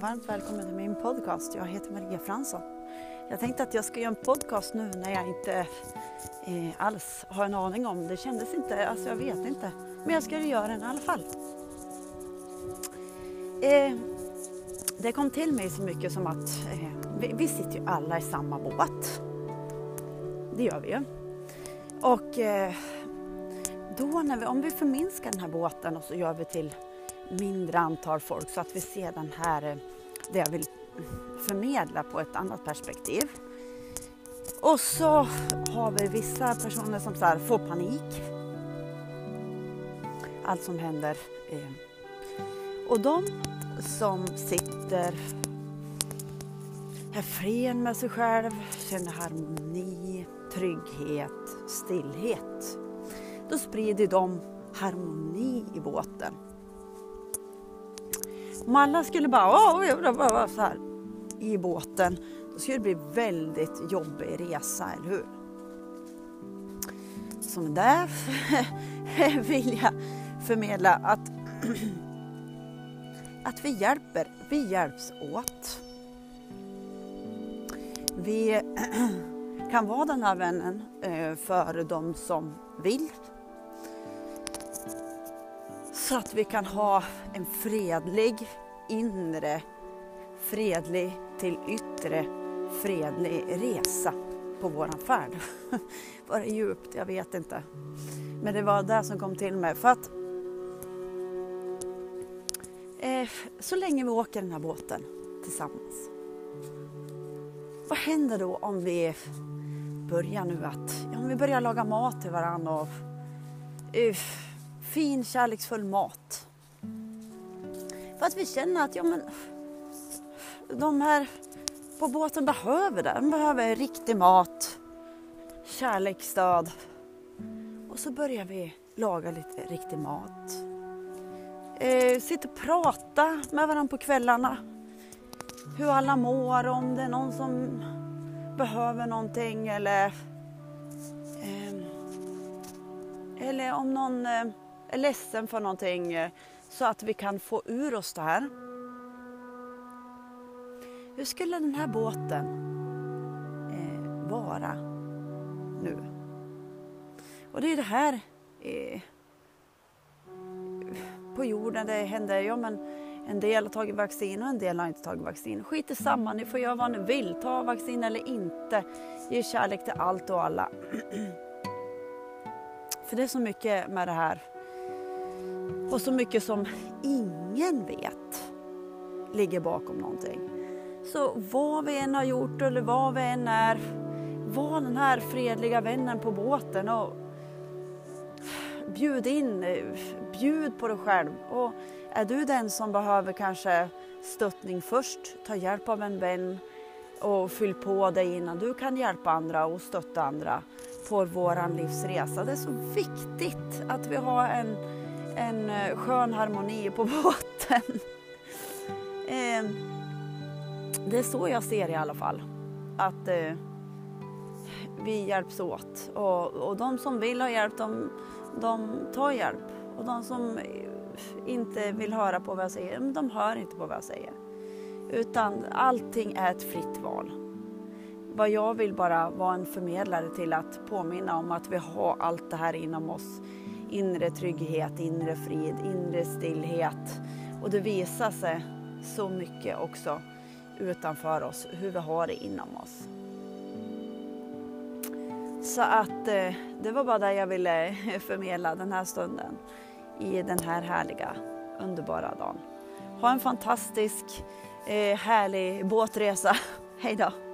varmt välkommen till min podcast. Jag heter Maria Fransson. Jag tänkte att jag ska göra en podcast nu när jag inte eh, alls har en aning om det. kändes inte, alltså jag vet inte. Men jag ska göra den i alla fall. Eh, det kom till mig så mycket som att eh, vi, vi, sitter ju alla i samma båt. Det gör vi ju. Och eh, då när vi, om vi förminskar den här båten och så gör vi till mindre antal folk så att vi ser den här, eh, det jag vill förmedla på ett annat perspektiv. Och så har vi vissa personer som så får panik. Allt som händer. Eh. Och de som sitter är fren med sig själv, känner harmoni, trygghet, stillhet. Då sprider de harmoni i båten. Om alla skulle bara åh, så här i båten, då skulle det bli väldigt jobbig resa, eller hur? Som med vill jag förmedla att, att vi hjälper, vi hjälps åt. Vi kan vara den här vännen eh, för de som vill så att vi kan ha en fredlig inre, fredlig till yttre, fredlig resa på våran färd. Var det djupt? Jag vet inte. Men det var det som kom till mig. För att eh, så länge vi åker den här båten tillsammans. Vad händer då om vi börjar nu att, ja, om vi börjar laga mat till varandra och uh, fin kärleksfull mat. För att vi känner att ja, men, de här på båten behöver det. De behöver riktig mat, kärleksstöd. Och så börjar vi laga lite riktig mat. Eh, sitta och prata med varandra på kvällarna. Hur alla mår, om det är någon som behöver någonting eller, eh, eller om någon eh, är ledsen för någonting eh, så att vi kan få ur oss det här. Hur skulle den här båten eh, vara nu? Och det är det här eh, på jorden det händer. Ja, men en del har tagit vaccin och en del har inte tagit vaccin. Skit i samma, ni får göra vad ni vill. Ta vaccin eller inte. Ge kärlek till allt och alla. För det är så mycket med det här och så mycket som ingen vet ligger bakom någonting. Så vad vi än har gjort eller vad vi än är, var den här fredliga vännen på båten och bjud in, bjud på dig själv. Och är du den som behöver kanske stöttning först, ta hjälp av en vän och fyll på dig innan du kan hjälpa andra och stötta andra på våran livsresa. Det är så viktigt att vi har en en eh, skön harmoni på båten. Ehm, det är så jag ser i alla fall. Att eh, vi hjälps åt. Och, och de som vill ha hjälp, de, de tar hjälp. Och de som eh, inte vill höra på vad jag säger, mm, de hör inte på vad jag säger. Utan allting är ett fritt val. Vad jag vill bara vara en förmedlare till att påminna om att vi har allt det här inom oss inre trygghet, inre frid, inre stillhet. Och det visar sig så mycket också utanför oss, hur vi har det inom oss. Så att eh, det var bara det jag ville förmedla den här stunden i den här härliga, underbara dagen. Ha en fantastisk, eh, härlig båtresa. Hej då!